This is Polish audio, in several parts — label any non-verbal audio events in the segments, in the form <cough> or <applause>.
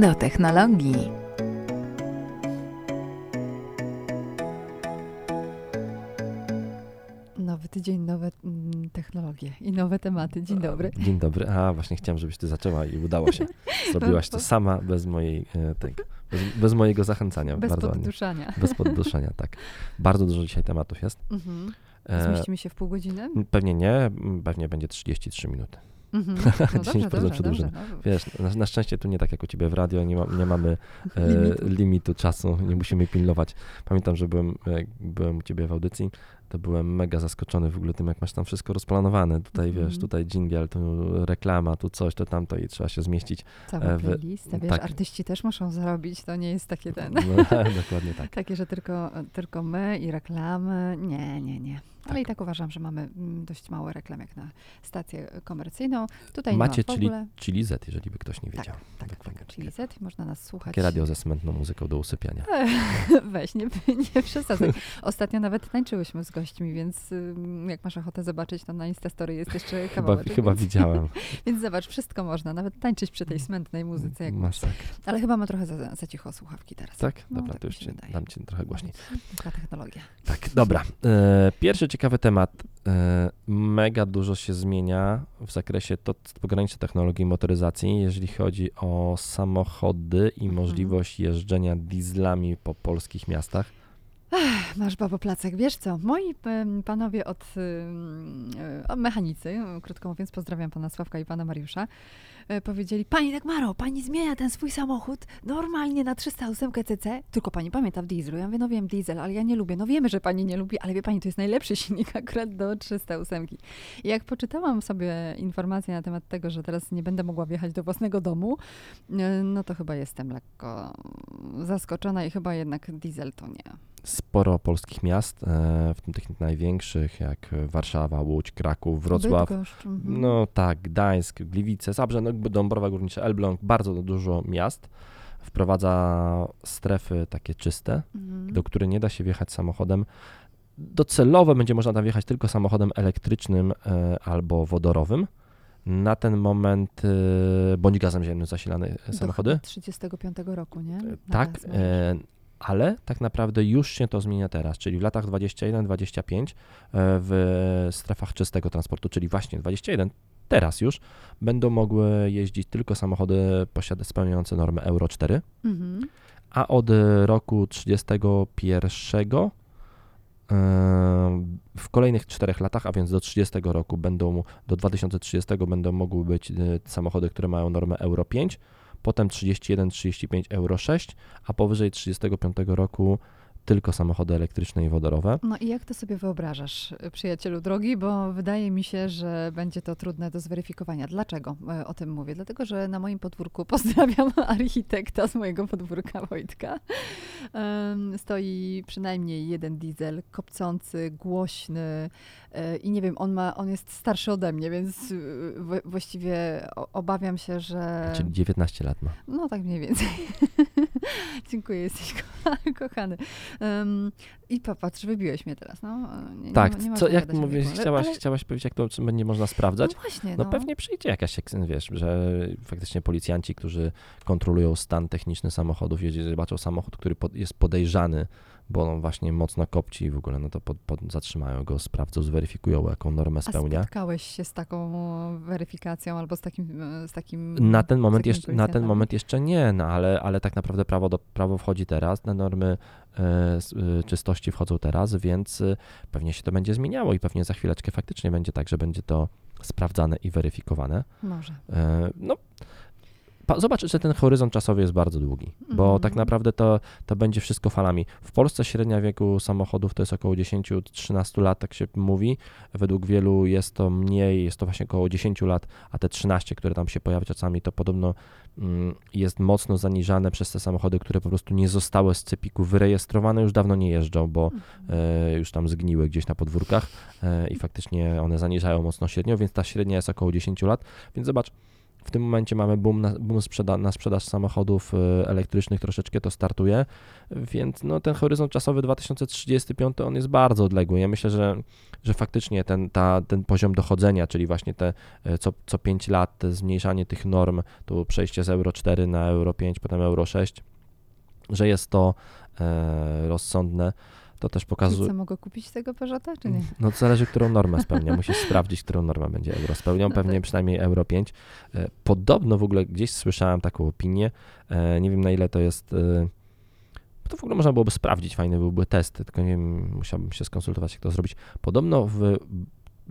do technologii. Nowy tydzień, nowe mm, technologie i nowe tematy. Dzień dobry. Dzień dobry. A, właśnie chciałem, żebyś ty zaczęła i udało się. <laughs> Zrobiłaś to sama, bez mojej, tego, bez, bez mojego zachęcania. Bez Bardzo ładnie. podduszania. Bez podduszania, tak. Bardzo dużo dzisiaj tematów jest. Mhm. E, Zmieścimy się w pół godziny? Pewnie nie, pewnie będzie 33 minuty. Mhm. <laughs> No 10% dobrze, dobrze, dobrze. przedłużenia. No. Wiesz, na, na szczęście tu nie tak jak u ciebie w radio, nie, ma, nie mamy e, Limitu. limitu czasu, nie musimy pilnować. Pamiętam, że byłem, jak byłem u ciebie w audycji, to byłem mega zaskoczony w ogóle tym, jak masz tam wszystko rozplanowane. Tutaj Mhm. wiesz, tutaj jingle, tu reklama, tu coś, to tamto i trzeba się zmieścić. Cała e, w- playlista, wiesz, tak. artyści też muszą zarobić, to nie jest takie ten, No, <laughs> dokładnie tak. takie, że tylko, tylko my i reklamy. Nie, nie, nie. Ale Tak. i tak uważam, że mamy mm, dość mało reklam jak na stację komercyjną. Tutaj Macie nie ma w czyli, ogóle. czyli Z, jeżeli by ktoś nie Tak, wiedział. tak, tak. takie- Czyli Z, można nas słuchać. Takie radio ze smętną muzyką do usypiania. <laughs> Weź, nie, <laughs> nie przesadzaj. Ostatnio nawet tańczyłyśmy z gośćmi, więc jak masz ochotę zobaczyć, to na Instastory jest jeszcze Chyba, kawałek. chyba więc, widziałem. <laughs> więc zobacz, wszystko można, nawet tańczyć przy tej smętnej muzyce. Jak masz. Masakra. Ale chyba ma trochę za, za cicho słuchawki teraz. Tak? No, Dobra, tak to już się ci, wydaje. dam ci trochę głośniej. Taka technologia. Tak, dobra. E, pierwszy ciekawy temat. E, mega dużo się zmienia w zakresie to pogranicze technologii motoryzacji, jeżeli chodzi o samochody i Mhm. możliwość jeżdżenia dieslami po polskich miastach. Masz babo placek. Wiesz co, moi panowie od e, mechanicy, e, krótko mówiąc, pozdrawiam pana Sławka i pana Mariusza, e, powiedzieli, pani Dagmaro, pani zmienia ten swój samochód normalnie na 308 cc, tylko pani pamięta w dieslu. Ja mówię, no wiem, diesel, ale ja nie lubię. No wiemy, że pani nie lubi, ale wie pani, to jest najlepszy silnik akurat do 308. I jak poczytałam sobie informacje na temat tego, że teraz nie będę mogła wjechać do własnego domu, e, no to chyba jestem lekko zaskoczona i chyba jednak diesel to nie. Sporo polskich miast, e, w tym tych największych, jak Warszawa, Łódź, Kraków, Wrocław. Bydgoszcz, mhm. No tak, Gdańsk, Gliwice, Zabrze, no, Dąbrowa Górnicza, Elbląg, bardzo dużo miast wprowadza strefy takie czyste, Mhm. do których nie da się wjechać samochodem. Docelowo będzie można tam wjechać tylko samochodem elektrycznym e, albo wodorowym. Na ten moment, e, bądź gazem ziemnym zasilane Do samochody. chyba 35 roku, nie? Na Tak, ale tak naprawdę już się to zmienia teraz, czyli w latach 21-25 e, w strefach czystego transportu, czyli właśnie 21, teraz już będą mogły jeździć tylko samochody posiada, spełniające normę Euro 4, Mhm. a od roku 31 e, w kolejnych czterech latach, a więc do 30 roku będą, do 2030 będą mogły być e, samochody, które mają normę Euro 5, potem 31, 35 Euro 6, a powyżej 35 roku tylko samochody elektryczne i wodorowe. No i jak to sobie wyobrażasz, przyjacielu drogi? Bo wydaje mi się, że będzie to trudne do zweryfikowania. Dlaczego e, o tym mówię? Dlatego, że na moim podwórku <laughs> pozdrawiam architekta z mojego podwórka Wojtka. Stoi przynajmniej jeden diesel, kopcący, głośny e, i nie wiem, on, ma, on jest starszy ode mnie, więc e, właściwie obawiam się, że... Czyli 19 lat ma. No tak mniej więcej. <laughs> <laughs> Dziękuję, jesteś ko- <laughs> kochany. Um, I popatrz, wybiłeś mnie teraz, no. Nie, Tak, nie, nie co, jak mówisz, wieku, chciałaś, ale- chciałaś powiedzieć, jak to będzie można sprawdzać? No właśnie, No no. pewnie przyjdzie jakaś, jak wiesz, że faktycznie policjanci, którzy kontrolują stan techniczny samochodów, jeżeli zobaczą samochód, który pod, jest podejrzany, bo on właśnie mocno kopci i w ogóle, no to pod, pod, zatrzymają go, sprawdzą, zweryfikują, jaką normę A spełnia. spotkałeś się z taką weryfikacją albo z takim... e, Z takim Na ten moment, jeszcze, na ten moment jeszcze nie, no ale, ale tak naprawdę prawo, do, prawo wchodzi teraz, te normy e, e, czystości wchodzą teraz, więc e, pewnie się to będzie zmieniało i pewnie za chwileczkę faktycznie będzie tak, że będzie to sprawdzane i weryfikowane. Może. E, No, zobacz, że ten horyzont czasowy jest bardzo długi, bo Mhm. tak naprawdę to, to będzie wszystko falami. W Polsce średnia wieku samochodów to jest około 10-13 lat, tak się mówi. Według wielu jest to mniej, jest to właśnie około 10 lat, a te 13, które tam się pojawia czasami, to podobno mm, jest mocno zaniżane przez te samochody, które po prostu nie zostały z cepiku wyrejestrowane, już dawno nie jeżdżą, bo e, już tam zgniły gdzieś na podwórkach e, i faktycznie one zaniżają mocno średnią, więc ta średnia jest około 10 lat. Więc zobacz, W tym momencie mamy boom na, boom sprzeda na sprzedaż samochodów y, elektrycznych, troszeczkę to startuje, więc no, ten horyzont czasowy 2035 on jest bardzo odległy. Ja myślę, że, że faktycznie ten, ta, ten poziom dochodzenia, czyli właśnie te y, co, co 5 lat zmniejszanie tych norm, tu przejście z Euro 4 na Euro 5, potem Euro 6, że jest to e, rozsądne to też pokazuje. Co mogę kupić tego Peugeota, czy nie? No to zależy, którą normę spełnia. Musisz <laughs> sprawdzić, którą normę będzie euro spełniał. No Pewnie tak. przynajmniej euro 5. E, podobno w ogóle gdzieś słyszałem taką opinię. E, nie wiem na ile to jest. E, to w ogóle można byłoby sprawdzić, fajny byłby test, tylko nie wiem, musiałbym się skonsultować, jak to zrobić. Podobno w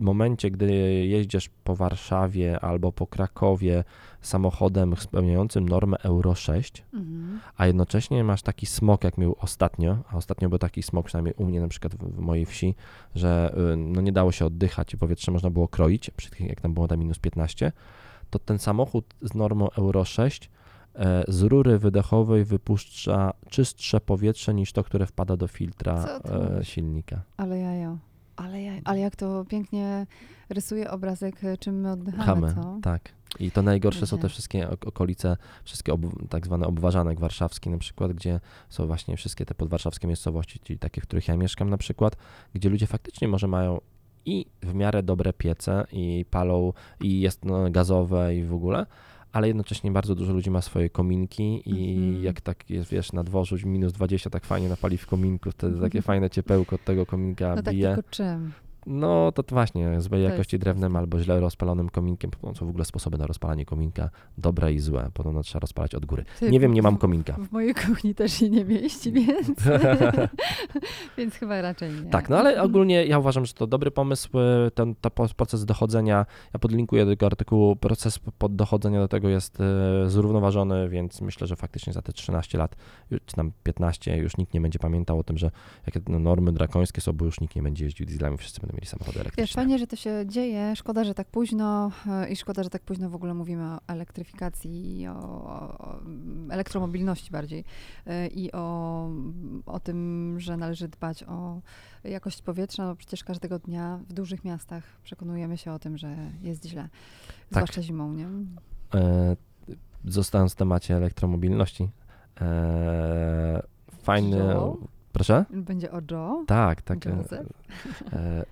momencie, gdy jeździsz po Warszawie albo po Krakowie samochodem spełniającym normę Euro 6, mhm. a jednocześnie masz taki smog, jak miał ostatnio, a ostatnio był taki smog, przynajmniej u mnie na przykład w, mojej wsi, że y, no nie dało się oddychać i powietrze można było kroić, jak tam było tam minus 15, to ten samochód z normą Euro 6 e, z rury wydechowej wypuszcza czystsze powietrze niż to, które wpada do filtra e, silnika. Ale jajo. Ale, ja, ale jak to pięknie rysuje obrazek, e, czym my oddychamy, Chamy, co? tak. I to najgorsze są te wszystkie okolice, wszystkie ob, tak zwane obważanek warszawski na przykład, gdzie są właśnie wszystkie te podwarszawskie miejscowości, czyli takie, w których ja mieszkam na przykład, gdzie ludzie faktycznie może mają i w miarę dobre piece i palą i jest no, gazowe i w ogóle, ale jednocześnie bardzo dużo ludzi ma swoje kominki i mm -hmm. jak tak jest, wiesz, na dworzu minus 20 tak fajnie napali w kominku, wtedy takie mhm. fajne ciepełko od tego kominka no bije. Tak, tylko czym? No to, to właśnie, złej jakości drewnem albo źle rozpalonym kominkiem. Są w ogóle sposoby na rozpalanie kominka, dobre i złe. Podobno trzeba rozpalać od góry. Ty, nie wiem, nie mam kominka. W, w mojej kuchni też się nie mieści, <laughs> więc, <laughs> więc chyba raczej nie. Tak, no ale ogólnie ja uważam, że to dobry pomysł, e, ten, ten proces dochodzenia. Ja podlinkuję do tego artykułu, proces pod dochodzenia do tego jest e, zrównoważony, więc myślę, że faktycznie za te 13 lat, czy tam 15, już nikt nie będzie pamiętał o tym, że jakie normy drakońskie są, bo już nikt nie będzie jeździł dieslami, wszyscy będą mieli samochody elektryczne. Wiesz, fajnie, że to się dzieje. Szkoda, że tak późno e, i szkoda, że tak późno w ogóle mówimy o elektryfikacji i o, o elektromobilności bardziej e, i o, o tym, że należy dbać o jakość powietrza. No przecież każdego dnia w dużych miastach przekonujemy się o tym, że jest źle, tak. zwłaszcza zimą, nie? E, zostając w temacie elektromobilności, e, fajny... Proszę? Będzie o Joe? Tak, tak. E,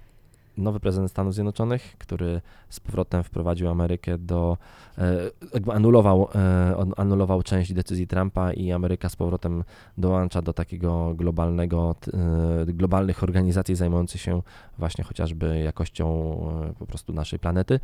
nowy prezydent Stanów Zjednoczonych, który z powrotem wprowadził Amerykę do, e, jakby anulował, e, anulował część decyzji Trumpa i Ameryka z powrotem dołącza do takiego globalnego, e, globalnych organizacji zajmujących się właśnie chociażby jakością po prostu naszej planety.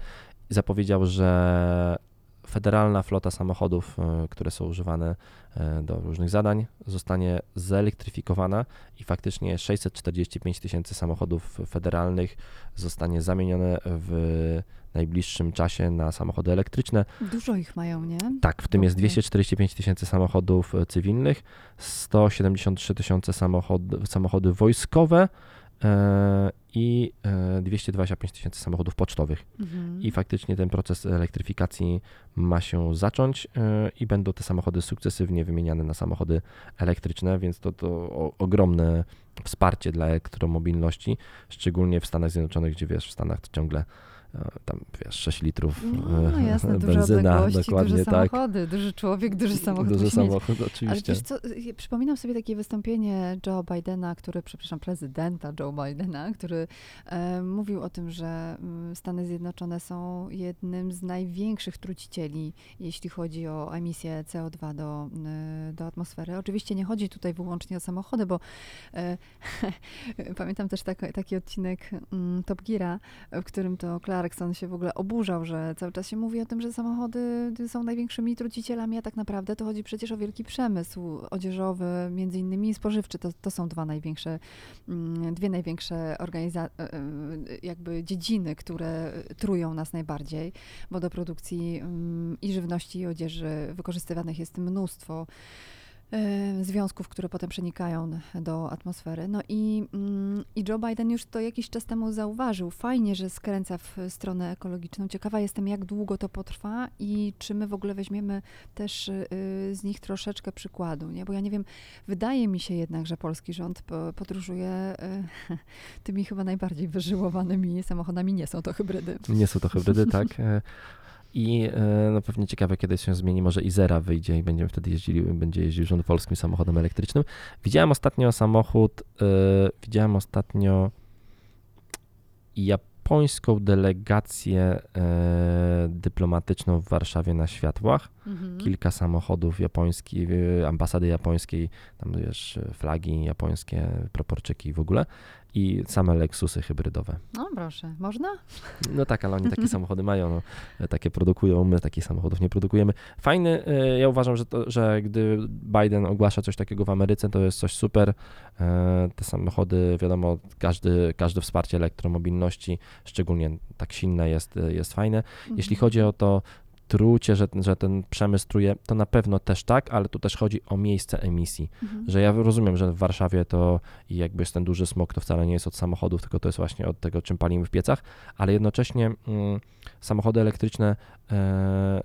Zapowiedział, że federalna flota samochodów, e, które są używane e, do różnych zadań, zostanie zelektryfikowana i faktycznie 645 tysięcy samochodów federalnych zostanie zamienione w najbliższym czasie na samochody elektryczne. Dużo ich mają, nie? Tak, w tym okay. jest 245 tysięcy samochodów e, cywilnych, 173 tysiące samochody, samochody wojskowe, i 225 e, tysięcy samochodów pocztowych. Mhm. I faktycznie ten proces elektryfikacji ma się zacząć e, i będą te samochody sukcesywnie wymieniane na samochody elektryczne, więc to, to ogromne wsparcie dla elektromobilności, szczególnie w Stanach Zjednoczonych, gdzie wiesz, w Stanach to ciągle tam wiesz, 6 litrów no, jasne, benzyna, dokładnie duże tak. samochody, duży człowiek, duży samochód. Duży samochód, oczywiście. Ale co, przypominam sobie takie wystąpienie Joe Bidena, który, przepraszam, prezydenta Joe Bidena, który e, mówił o tym, że mm, Stany Zjednoczone są jednym z największych trucicieli, jeśli chodzi o emisję CO2 do, e, do atmosfery. Oczywiście nie chodzi tutaj wyłącznie o samochody, bo e, <laughs> pamiętam też tak, taki odcinek mm, Top Geara, w którym to Clara Clarkson się w ogóle oburzał, że cały czas się mówi o tym, że samochody są największymi trucicielami, a tak naprawdę to chodzi przecież o wielki przemysł odzieżowy, między innymi spożywczy. To, to są dwa największe, mm, dwie największe organiza- e, e, jakby dziedziny, które trują nas najbardziej, bo do produkcji mm, i żywności i odzieży wykorzystywanych jest mnóstwo związków, które potem przenikają do atmosfery. No i, mm, i Joe Biden już to jakiś czas temu zauważył. Fajnie, że skręca w stronę ekologiczną. Ciekawa jestem, jak długo to potrwa i czy my w ogóle weźmiemy też y, z nich troszeczkę przykładu, nie? Bo ja nie wiem, wydaje mi się jednak, że polski rząd podróżuje y, <laughs> tymi chyba najbardziej wyżyłowanymi samochodami. Nie są to hybrydy. Nie są to hybrydy, tak. <laughs> I e, no pewnie ciekawe, kiedy się zmieni, może Izera wyjdzie i będziemy wtedy jeździli, będzie jeździł rząd polskim samochodem elektrycznym. Widziałem ostatnio samochód, e, widziałem ostatnio japońską delegację e, dyplomatyczną w Warszawie na światłach. Mhm. Kilka samochodów japońskich, ambasady japońskiej, tam wiesz, flagi japońskie, proporczyki w ogóle i same Lexusy hybrydowe. No proszę, można? No tak, ale oni takie <laughs> samochody mają, no, takie produkują, my takich samochodów nie produkujemy. Fajny, e, ja uważam, że, to, że gdy Biden ogłasza coś takiego w Ameryce, to jest coś super. E, Te samochody, wiadomo, każdy, każde wsparcie elektromobilności, szczególnie tak silne jest, jest fajne. Jeśli Mhm. chodzi o to trucie, że, że ten przemysł truje, to na pewno też tak, ale tu też chodzi o miejsce emisji. Mhm. Że ja rozumiem, że w Warszawie to jakby jest ten duży smog, to wcale nie jest od samochodów, tylko to jest właśnie od tego, czym palimy w piecach, ale jednocześnie mm, samochody elektryczne, e,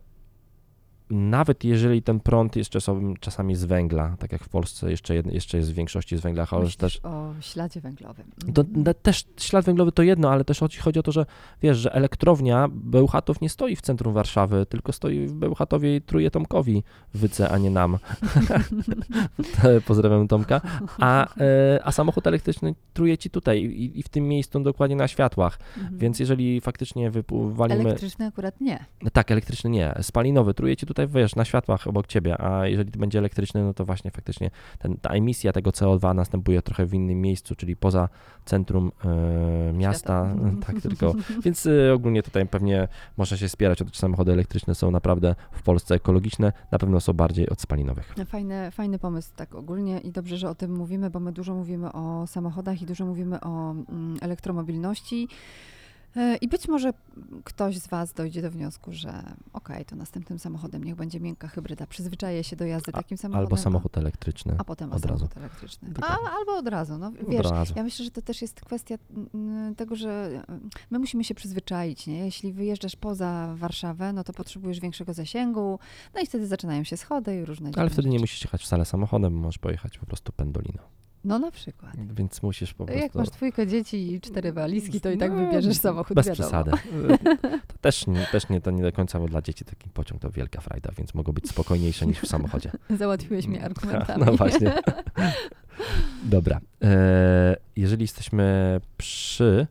nawet jeżeli ten prąd jeszcze są czasami z węgla, tak jak w Polsce jeszcze, jed, jeszcze jest w większości z węgla, chociaż też o śladzie węglowym. to, Mhm. na- też ślad węglowy to jedno, ale też chodzi, chodzi o to, że wiesz, że elektrownia Bełchatów nie stoi w centrum Warszawy, tylko stoi w Bełchatowie i truje Tomkowi wyce, a nie nam. <laughs> Pozdrawiam Tomka. A, e, a samochód elektryczny truje ci tutaj i, i w tym miejscu dokładnie na światłach. Mhm. Więc jeżeli faktycznie wypu- walimy... Elektryczny akurat nie. Tak, elektryczny nie. Spalinowy truje ci tutaj, wiesz, na światłach obok ciebie, a jeżeli będzie elektryczny, no to właśnie faktycznie ten, ta emisja tego CO2 następuje trochę w innym miejscu, czyli poza centrum e, miasta. Świata. <laughs> Tak, tylko. <laughs> Więc e, ogólnie tutaj pewnie można się spierać czy samochody elektryczne są naprawdę w Polsce ekologiczne. Na pewno są bardziej od spalinowych. Fajny, fajny pomysł tak ogólnie i dobrze, że o tym mówimy, bo my dużo mówimy o samochodach i dużo mówimy o mm, elektromobilności. E, I być może ktoś z Was dojdzie do wniosku, że okej, to następnym samochodem niech będzie miękka hybryda. Przyzwyczaje się do jazdy takim samochodem. Albo samochód elektryczny. A potem od o razu. samochód elektryczny. A, albo od razu. No, Od wiesz, razu. ja myślę, że to też jest kwestia mm, tego, że mm, my musimy się przyzwyczaić. Nie? Jeśli wyjeżdżasz poza Warszawę, no to potrzebujesz większego zasięgu, no i wtedy zaczynają się schody i różne Ale wtedy nie rzeczy. musisz jechać wcale samochodem, możesz pojechać po prostu pendoliną. No na przykład. Więc musisz po prostu... Jak masz dwójkę dzieci i cztery walizki, to i tak No, wybierzesz samochód, Bez wiadomo. przesady. To też, nie, też nie, to nie do końca, bo dla dzieci taki pociąg to wielka frajda, więc mogą być spokojniejsze niż w samochodzie. <laughs> Załatwiłeś mnie argumentami. <laughs> No właśnie. Dobra. E, jeżeli jesteśmy przy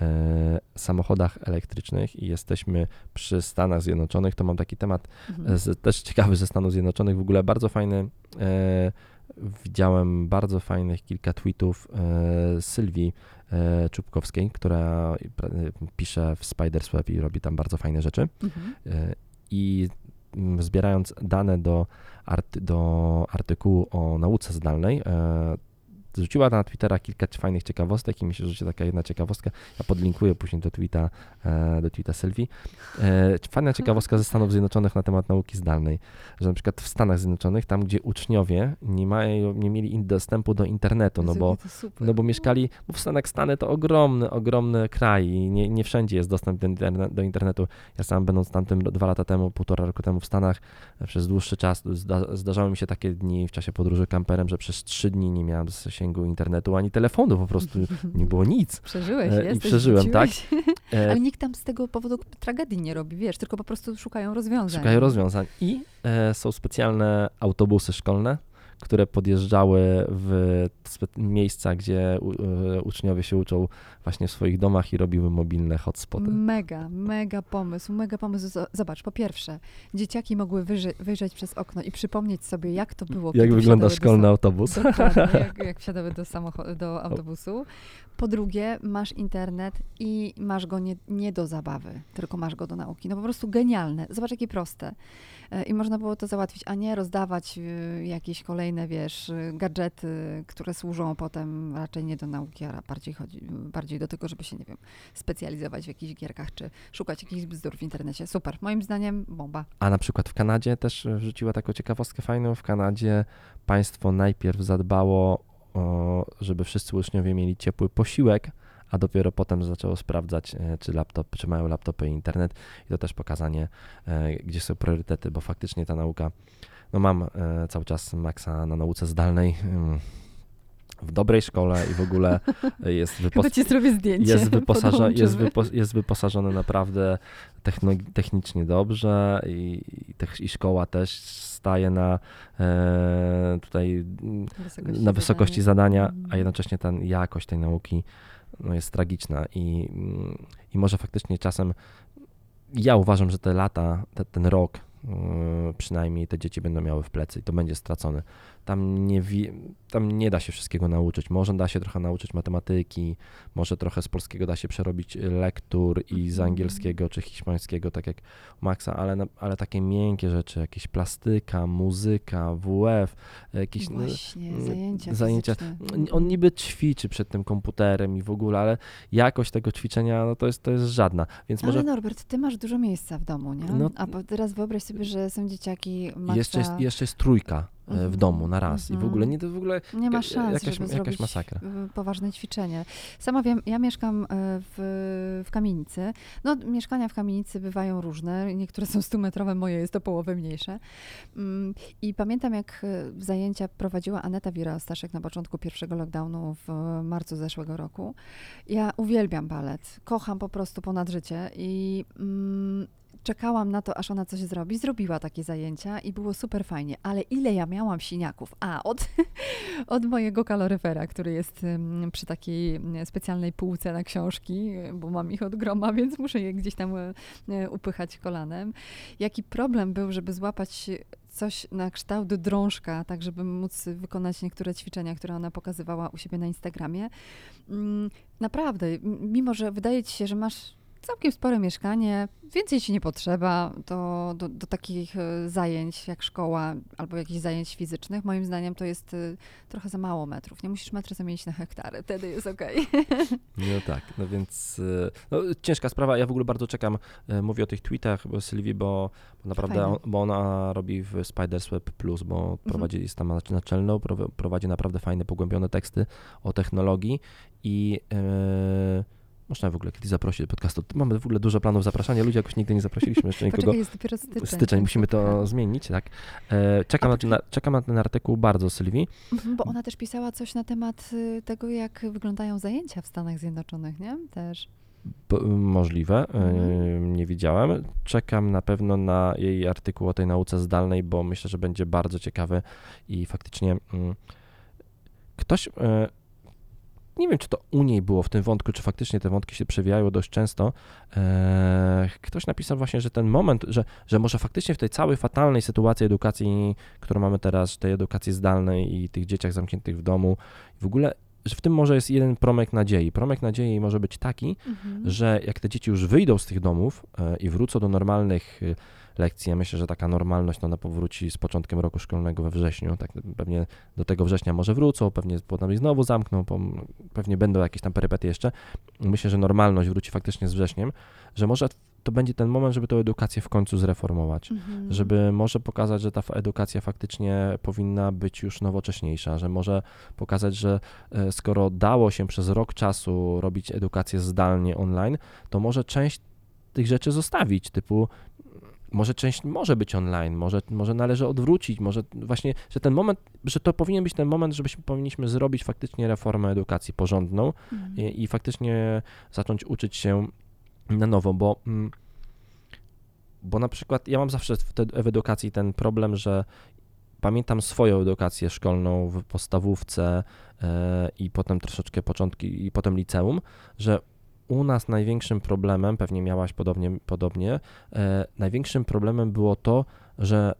e, samochodach elektrycznych i jesteśmy przy Stanach Zjednoczonych, to mam taki temat Mhm. z, też ciekawy ze Stanów Zjednoczonych, w ogóle bardzo fajny. E, widziałem bardzo fajnych kilka tweetów e, Sylwii e, Czubkowskiej, która pra- pisze w Spider's Web i robi tam bardzo fajne rzeczy. Mhm. E, I mm, zbierając dane do, arty, do artykułu o nauce zdalnej, e, Zrzuciła na Twittera kilka fajnych ciekawostek i się rzuci taka jedna ciekawostka. Ja podlinkuję później do tweeta, e, do tweeta Sylwii. E, Fajna ciekawostka ze Stanów Zjednoczonych na temat nauki zdalnej, że na przykład w Stanach Zjednoczonych, tam gdzie uczniowie nie, mają, nie mieli dostępu do internetu, no bo no bo mieszkali, bo w Stanach Stany to ogromny, ogromny kraj i nie, nie wszędzie jest dostęp do, interne, do internetu. Ja sam będąc tamtym dwa lata temu, półtora roku temu w Stanach, przez dłuższy czas zda, zdarzały mi się takie dni w czasie podróży kamperem, że przez trzy dni nie miałem zasięgu internetu ani telefonu, po prostu nie było nic. Przeżyłeś, E, i jesteś, przeżyłem, tak. wróciłeś. E, Ale nikt tam z tego powodu tragedii nie robi, wiesz, tylko po prostu szukają rozwiązań. Szukają rozwiązań. I e, są specjalne autobusy szkolne, które podjeżdżały w miejsca, gdzie e, uczniowie się uczą właśnie w swoich domach i robiły mobilne hotspoty. Mega, mega pomysł, mega pomysł. Zobacz, po pierwsze, dzieciaki mogły wyży- wyjrzeć przez okno i przypomnieć sobie, jak to było, Jak wygląda do szkolny sam- autobus? Dokładnie, <laughs> jak, jak wsiadały do, samocho- do autobusu. Po drugie, masz internet i masz go nie, nie do zabawy, tylko masz go do nauki. No po prostu genialne. Zobacz, jakie proste. E, I można było to załatwić, a nie rozdawać y, jakieś kolejne, wiesz, y, gadżety, które służą potem raczej nie do nauki, a bardziej, chodzi, bardziej do tego, żeby się, nie wiem, specjalizować w jakichś gierkach, czy szukać jakichś bzdur w internecie. Super. Moim zdaniem bomba. A na przykład w Kanadzie też e, wrzuciła taką ciekawostkę fajną. W Kanadzie państwo najpierw zadbało, o, żeby wszyscy uczniowie mieli ciepły posiłek, a dopiero potem zaczęło sprawdzać, e, czy, laptop, czy mają laptopy i internet. I to też pokazanie, e, gdzie są priorytety, bo faktycznie ta nauka, no mam e, cały czas maksa na nauce zdalnej. ym, w dobrej szkole i w ogóle <laughs> jest, Chyba ci zrobię zdjęcie. jest, <laughs> wyposaża, jest, wypo, jest wyposażony naprawdę techno- technicznie dobrze i, i, tech- i szkoła też staje na e, tutaj mm, Wysokości na wysokości zadania. zadania, a Mhm. jednocześnie ta jakość tej nauki no, jest tragiczna i, i może faktycznie czasem ja uważam, że te lata, te, ten rok yy, przynajmniej te dzieci będą miały w plecy i to będzie stracone. Tam nie, tam nie da się wszystkiego nauczyć. Może da się trochę nauczyć matematyki, może trochę z polskiego da się przerobić lektur i z Mhm. angielskiego czy hiszpańskiego, tak jak Maxa, ale, ale takie miękkie rzeczy, jakieś plastyka, muzyka, WF, jakieś... no, Właśnie, mm, zajęcia zajęcia. fizyczne. on niby ćwiczy przed tym komputerem i w ogóle, ale jakość tego ćwiczenia no to, jest, to jest żadna. Więc może Ale Norbert, ty masz dużo miejsca w domu, nie? No- A teraz wyobraź sobie, że są dzieciaki Maxa... jeszcze, jest, jeszcze jest trójka e, w Mhm, domu na raz i w mhm. ogóle nie to w ogóle Nie ma szans, jakaś- żeby jakaś masakra. y, poważne ćwiczenie. Sama wiem, ja mieszkam y, w, w kamienicy. No, mieszkania w kamienicy bywają różne. Niektóre są 100-metrowe, moje jest o połowę mniejsze. Mm, I pamiętam, jak zajęcia prowadziła Aneta Wira-Staszek na początku pierwszego lockdownu w marcu zeszłego roku. Ja uwielbiam balet. Kocham po prostu ponad życie i mm, czekałam na to, aż ona coś zrobi. Zrobiła takie zajęcia i było super fajnie. Ale ile ja miałam siniaków? A, od <laughs> od mojego kaloryfera, który jest przy takiej specjalnej półce na książki, bo mam ich od groma, <laughs> więc muszę je gdzieś tam y, y, upychać kolanem. Jaki problem był, żeby złapać coś na kształt drążka, tak żeby móc wykonać niektóre ćwiczenia, które ona pokazywała u siebie na Instagramie. Mm, Naprawdę, mimo że wydaje ci się, że masz całkiem spore mieszkanie, więcej ci nie potrzeba do, do, do takich e, zajęć jak szkoła albo jakichś zajęć fizycznych. Moim zdaniem to jest e, trochę za mało metrów. Nie musisz metry zamienić na hektary, wtedy jest okej. <laughs> No tak, no więc y, no, ciężka sprawa. Ja w ogóle bardzo czekam, mówię o tych tweetach bo Sylwii, bo, bo naprawdę, Fajne. bo ona robi w Spiders Web Plus, bo prowadzi, jest tam naczelną, prowa- prowadzi naprawdę fajne, pogłębione teksty o technologii i y, można w ogóle kiedyś zaprosić do podcastu. Mamy w ogóle dużo planów zapraszania, ludzi jakoś nigdy nie zaprosiliśmy jeszcze <laughs> nikogo. Poczekaj, jest dopiero styczeń. Styczeń, musimy to zmienić, tak. E, czekam, A na ten, na- czekam na ten artykuł bardzo, Sylwii. Mhm, Bo ona też pisała coś na temat y, tego, jak wyglądają zajęcia w Stanach Zjednoczonych, nie? Też. P- Możliwe, e, Mhm. nie widziałem. Czekam na pewno na jej artykuł o tej nauce zdalnej, bo myślę, że będzie bardzo ciekawy i faktycznie mm, ktoś, e, nie wiem czy to u niej było w tym wątku, czy faktycznie te wątki się przewijają dość często, e, ktoś napisał właśnie, że ten moment, że, że może faktycznie w tej całej fatalnej sytuacji edukacji, którą mamy teraz, tej edukacji zdalnej i tych dzieciach zamkniętych w domu, w ogóle, że w tym może jest jeden promek nadziei. Promek nadziei może być taki, Mhm. że jak te dzieci już wyjdą z tych domów e, i wrócą do normalnych lekcji, ja myślę, że taka normalność no, ona powróci z początkiem roku szkolnego we wrześniu, tak pewnie do tego września może wrócą, pewnie potem i znowu zamkną, pewnie będą jakieś tam perypetie jeszcze. Myślę, że normalność wróci faktycznie z wrześniem, że może to będzie ten moment, żeby tę edukację w końcu zreformować Mhm. żeby może pokazać, że ta edukacja faktycznie powinna być już nowocześniejsza, że może pokazać, że e, skoro dało się przez rok czasu robić edukację zdalnie online, to może część tych rzeczy zostawić, typu może część może być online, może, może należy odwrócić, może właśnie, że ten moment, że to powinien być ten moment, żebyśmy powinniśmy zrobić faktycznie reformę edukacji porządną Mhm. i, i faktycznie zacząć uczyć się na nowo, bo, mm, bo na przykład ja mam zawsze w, te, w edukacji ten problem, że pamiętam swoją edukację szkolną w podstawówce e, i potem troszeczkę początki i potem liceum, że u nas największym problemem, pewnie miałaś podobnie, podobnie e, największym problemem było to, że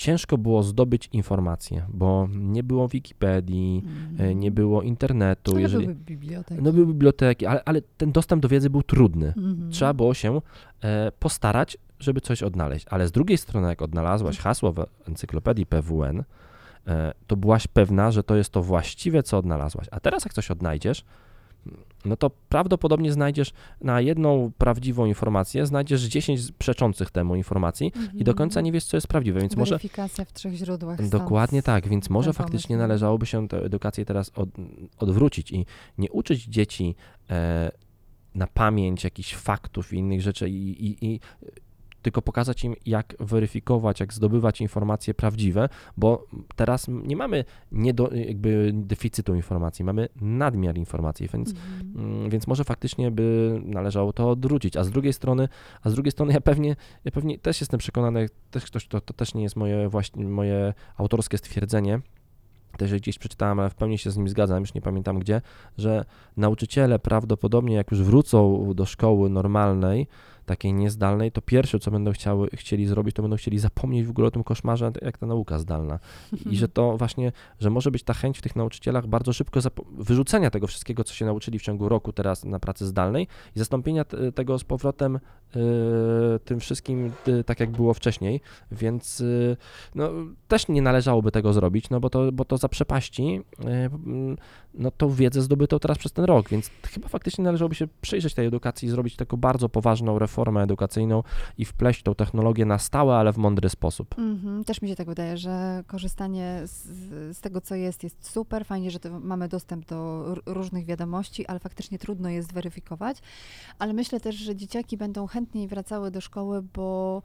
ciężko było zdobyć informacje, bo nie było Wikipedii, e, nie było internetu, Ale jeżeli... były biblioteki. No były biblioteki, ale, ale ten dostęp do wiedzy był trudny. Mhm. Trzeba było się e, postarać, żeby coś odnaleźć. Ale z drugiej strony, jak odnalazłaś hasło w encyklopedii PWN, e, to byłaś pewna, że to jest to właściwe, co odnalazłaś. A teraz, jak coś odnajdziesz, no to prawdopodobnie znajdziesz na jedną prawdziwą informację, znajdziesz 10 przeczących temu informacji i do końca nie wiesz, co jest prawdziwe, więc może... W trzech źródłach. Dokładnie tak, więc może faktycznie pomysł. należałoby się tę edukację teraz od, odwrócić i nie uczyć dzieci e, na pamięć jakichś faktów i innych rzeczy i, i, i tylko pokazać im, jak weryfikować, jak zdobywać informacje prawdziwe, bo teraz nie mamy nie do, jakby deficytu informacji, mamy nadmiar informacji, więc, mm, więc może faktycznie by należało to odwrócić, a z drugiej strony, a z drugiej strony ja pewnie, ja pewnie też jestem przekonany, też ktoś, to, to też nie jest moje właśnie, moje autorskie stwierdzenie, też gdzieś przeczytałem, ale w pełni się z nim zgadzam, już nie pamiętam gdzie, że nauczyciele prawdopodobnie jak już wrócą do szkoły normalnej, takiej niezdalnej, to pierwsze, co będą chciały, chcieli zrobić, to będą chcieli zapomnieć w ogóle o tym koszmarze, jak ta nauka zdalna. I że to właśnie, że może być ta chęć w tych nauczycielach bardzo szybko wyrzucenia tego wszystkiego, co się nauczyli w ciągu roku teraz na pracy zdalnej i zastąpienia tego z powrotem y, tym wszystkim y, tak, jak było wcześniej, więc y, no, też nie należałoby tego zrobić, no bo to, bo to zaprzepaści no, tą wiedzę zdobytą teraz przez ten rok, więc chyba faktycznie należałoby się przyjrzeć tej edukacji i zrobić taką bardzo poważną reformę edukacyjną i wpleść tą technologię na stałe, ale w mądry sposób. Mm-hmm. Też mi się tak wydaje, że korzystanie z, z, tego, co jest, jest super. Fajnie, że mamy dostęp do różnych wiadomości, ale faktycznie trudno je zweryfikować. Ale myślę też, że dzieciaki będą chętniej wracały do szkoły, bo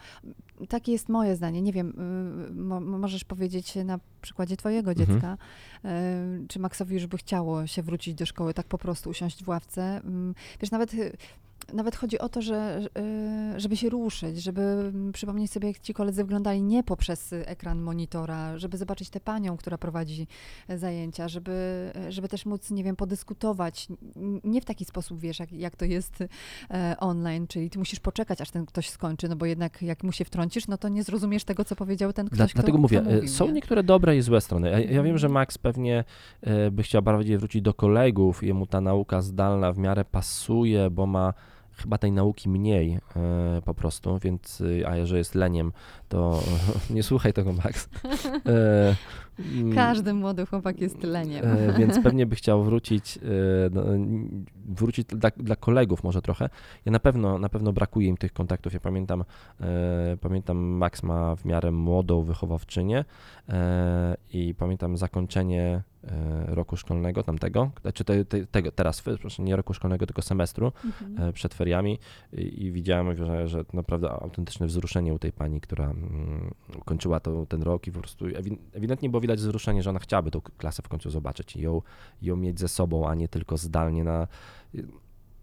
takie jest moje zdanie. Nie wiem, y, mo, możesz powiedzieć na przykładzie twojego mhm. dziecka, mhm. czy Maxowi już by chciało się wrócić do szkoły, tak po prostu usiąść w ławce. Mm, wiesz, nawet y, nawet chodzi o to, że, y, żeby się ruszyć, żeby przypomnieć sobie, jak ci koledzy wyglądali nie poprzez ekran monitora, żeby zobaczyć tę panią, która prowadzi zajęcia, żeby, żeby też móc, nie wiem, podyskutować. Nie w taki sposób, wiesz, jak, jak to jest e, online, czyli ty musisz poczekać, aż ten ktoś skończy, no bo jednak jak mu się wtrącisz, no to nie zrozumiesz tego, co powiedział ten ktoś, Dla, kto, Dlatego mówię, mówił, są nie? niektóre dobre i złe strony. Ja, ja, wiem, że Max pewnie e, by chciał bardziej wrócić do kolegów, jemu ta nauka zdalna w miarę pasuje, bo ma chyba tej nauki mniej e, po prostu, więc, y, a jeżeli jest leniem, to <laughs> nie słuchaj tego, Max. <laughs> E, mm, Każdy młody chłopak jest leniem. E, <laughs> więc pewnie by chciał wrócić, wrócić dla, dla, kolegów może trochę. Ja na pewno, na pewno brakuje im tych kontaktów. Ja pamiętam, pamiętam Max ma w miarę młodą wychowawczynię i pamiętam zakończenie E, roku szkolnego tamtego, znaczy te, te, tego, teraz, proszę, nie roku szkolnego, tylko semestru mhm. E, przed feriami i, i widziałem, że, że naprawdę autentyczne wzruszenie u tej pani, która mm, kończyła to, ten rok i po prostu ewidentnie było widać wzruszenie, że ona chciałaby tą klasę w końcu zobaczyć i ją, ją mieć ze sobą, a nie tylko zdalnie na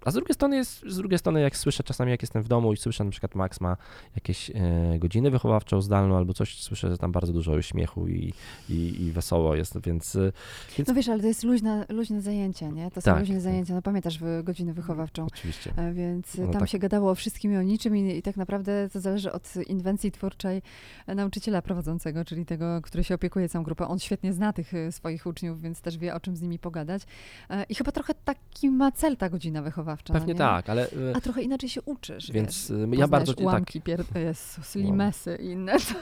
a z drugiej strony jest, z drugiej strony jak słyszę czasami jak jestem w domu i słyszę na przykład Max ma jakieś e, godziny wychowawczą zdalną albo coś, słyszę, że tam bardzo dużo śmiechu i, i, i wesoło jest, więc, e, więc... No wiesz, ale to jest luźne, luźne zajęcie, nie? To są tak, luźne tak. zajęcia, no pamiętasz godzinę wychowawczą. Oczywiście. E, więc no tam tak. się gadało o wszystkim i o niczym i, i tak naprawdę to zależy od inwencji twórczej nauczyciela prowadzącego, czyli tego, który się opiekuje całą grupą. On świetnie zna tych swoich uczniów, więc też wie o czym z nimi pogadać. I chyba trochę taki ma cel ta godzina wychowawcza wychowawcza. Pewnie no tak, ale. A trochę inaczej się uczysz. Więc wiesz, ja bardzo. Ułamki, tak. pier... Jezus, limesy i inne. Co,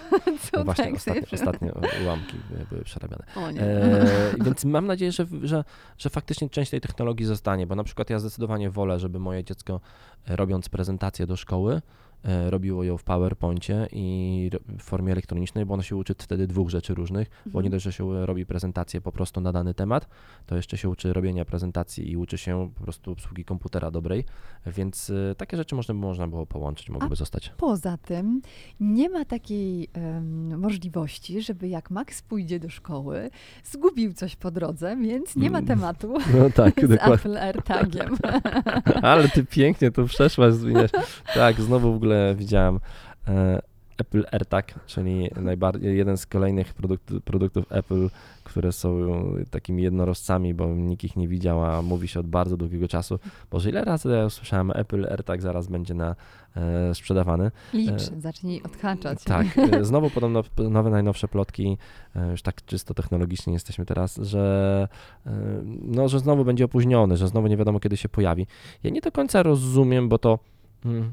co no właśnie, ostatnio, ostatnio ułamki były przerabiane. O nie. E, więc mam nadzieję, że, że, że faktycznie część tej technologii zostanie, bo na przykład ja zdecydowanie wolę, żeby moje dziecko robiąc prezentację do szkoły, E, robiło ją w PowerPoincie i w formie elektronicznej, bo ono się uczy wtedy dwóch rzeczy różnych, mhm. bo nie dość, że się robi prezentację po prostu na dany temat, to jeszcze się uczy robienia prezentacji i uczy się po prostu obsługi komputera dobrej, więc e, takie rzeczy można, można było połączyć, mogłyby A zostać. Poza tym nie ma takiej um, możliwości, żeby jak Max pójdzie do szkoły, zgubił coś po drodze, więc nie ma mm. tematu <laughs> no tak, <laughs> z dokładnie. Apple AirTagiem. <laughs> Ale ty pięknie to przeszłaś, zmieniasz. Tak, znowu w ogóle ogóle widziałem e, Apple AirTag, czyli najbardziej, jeden z kolejnych produkt, produktów Apple, które są takimi jednorożcami, bo nikt ich nie widział, a mówi się od bardzo długiego czasu. Boże, ile razy ja usłyszałem, Apple AirTag zaraz będzie na, e, sprzedawany. Licz, e, zacznij odhaczać. Tak, <laughs> e, znowu podobno nowe, najnowsze plotki, e, już tak czysto technologicznie jesteśmy teraz, że, e, no, że znowu będzie opóźniony, że znowu nie wiadomo kiedy się pojawi. Ja nie do końca rozumiem, bo to... Hmm,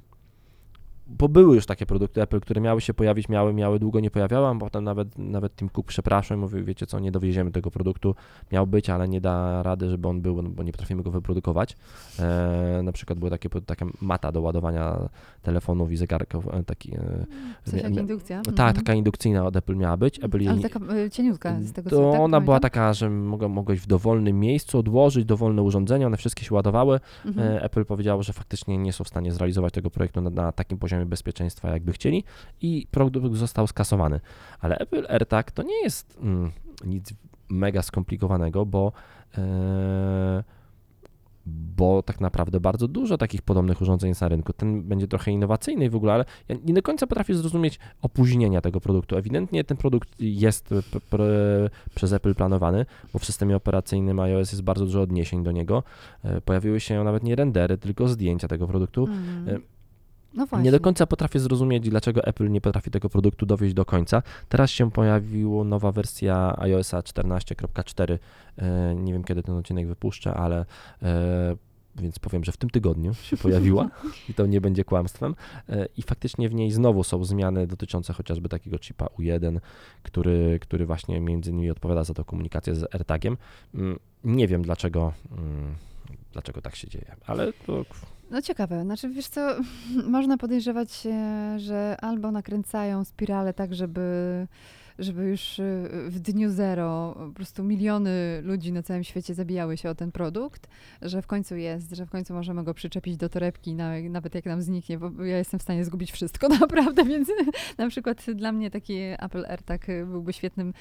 bo były już takie produkty Apple, które miały się pojawić, miały, miały długo nie pojawiały, potem nawet, nawet Tim Cook przepraszam, mówi, wiecie co, nie dowieziemy tego produktu, miał być, ale nie da rady, żeby on był, no, bo nie potrafimy go wyprodukować. E, na przykład była takie, taka mata do ładowania telefonów i zegarków, e, taki... E, Coś jak indukcja? Tak, mhm. taka indukcyjna od Apple miała być. Apple ale jej, taka e, cieniutka z tego, co To tak ona była taka, że mogłeś w dowolnym miejscu odłożyć dowolne urządzenia, one wszystkie się ładowały. Mhm. Apple powiedziało, że faktycznie nie są w stanie zrealizować tego projektu na, na takim poziomie poziomie bezpieczeństwa, jakby chcieli, i produkt został skasowany. Ale Apple AirTag to nie jest mm, nic mega skomplikowanego, bo. Yy, bo tak naprawdę bardzo dużo takich podobnych urządzeń jest na rynku. Ten będzie trochę innowacyjny w ogóle, ale ja nie do końca potrafię zrozumieć opóźnienia tego produktu. Ewidentnie ten produkt jest przez Apple planowany, bo w systemie operacyjnym iOS jest bardzo dużo odniesień do niego. E, pojawiły się nawet nie rendery, tylko zdjęcia tego produktu. Mm. No nie do końca potrafię zrozumieć, dlaczego Apple nie potrafi tego produktu dowieść do końca. Teraz się pojawiła nowa wersja iOSa 14.4. E, nie wiem, kiedy ten odcinek wypuszczę, ale e, więc powiem, że w tym tygodniu się <laughs> pojawiła i to nie będzie kłamstwem. E, I faktycznie w niej znowu są zmiany dotyczące chociażby takiego chipa U1, który, który właśnie między innymi odpowiada za tę komunikację z AirTagiem. Mm, nie wiem dlaczego, mm, dlaczego tak się dzieje, ale to no ciekawe, znaczy wiesz co, <laughs> można podejrzewać, że albo nakręcają spirale tak, żeby żeby już y, w dniu zero po prostu miliony ludzi na całym świecie zabijały się o ten produkt, że w końcu jest, że w końcu możemy go przyczepić do torebki, nawet jak nam zniknie, bo ja jestem w stanie zgubić wszystko <laughs> naprawdę, więc na przykład dla mnie taki Apple AirTag byłby świetnym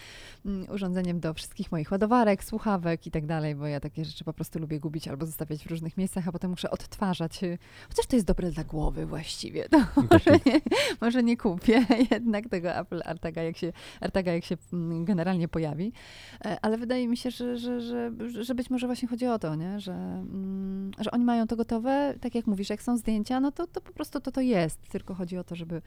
mm, urządzeniem do wszystkich moich ładowarek, słuchawek i tak dalej, bo ja takie rzeczy po prostu lubię gubić albo zostawiać w różnych miejscach, a potem muszę odtwarzać. Chociaż to jest dobre dla głowy właściwie. <laughs> To może, nie, może nie kupię <laughs> jednak tego Apple AirTaga, jak się AirTaga, jak się mm, generalnie pojawi. E, ale wydaje mi się, że, że, że, że być może właśnie chodzi o to, nie? Że, mm, że oni mają to gotowe, tak jak mówisz, jak są zdjęcia, no to, to po prostu to to jest. Tylko chodzi o to, żeby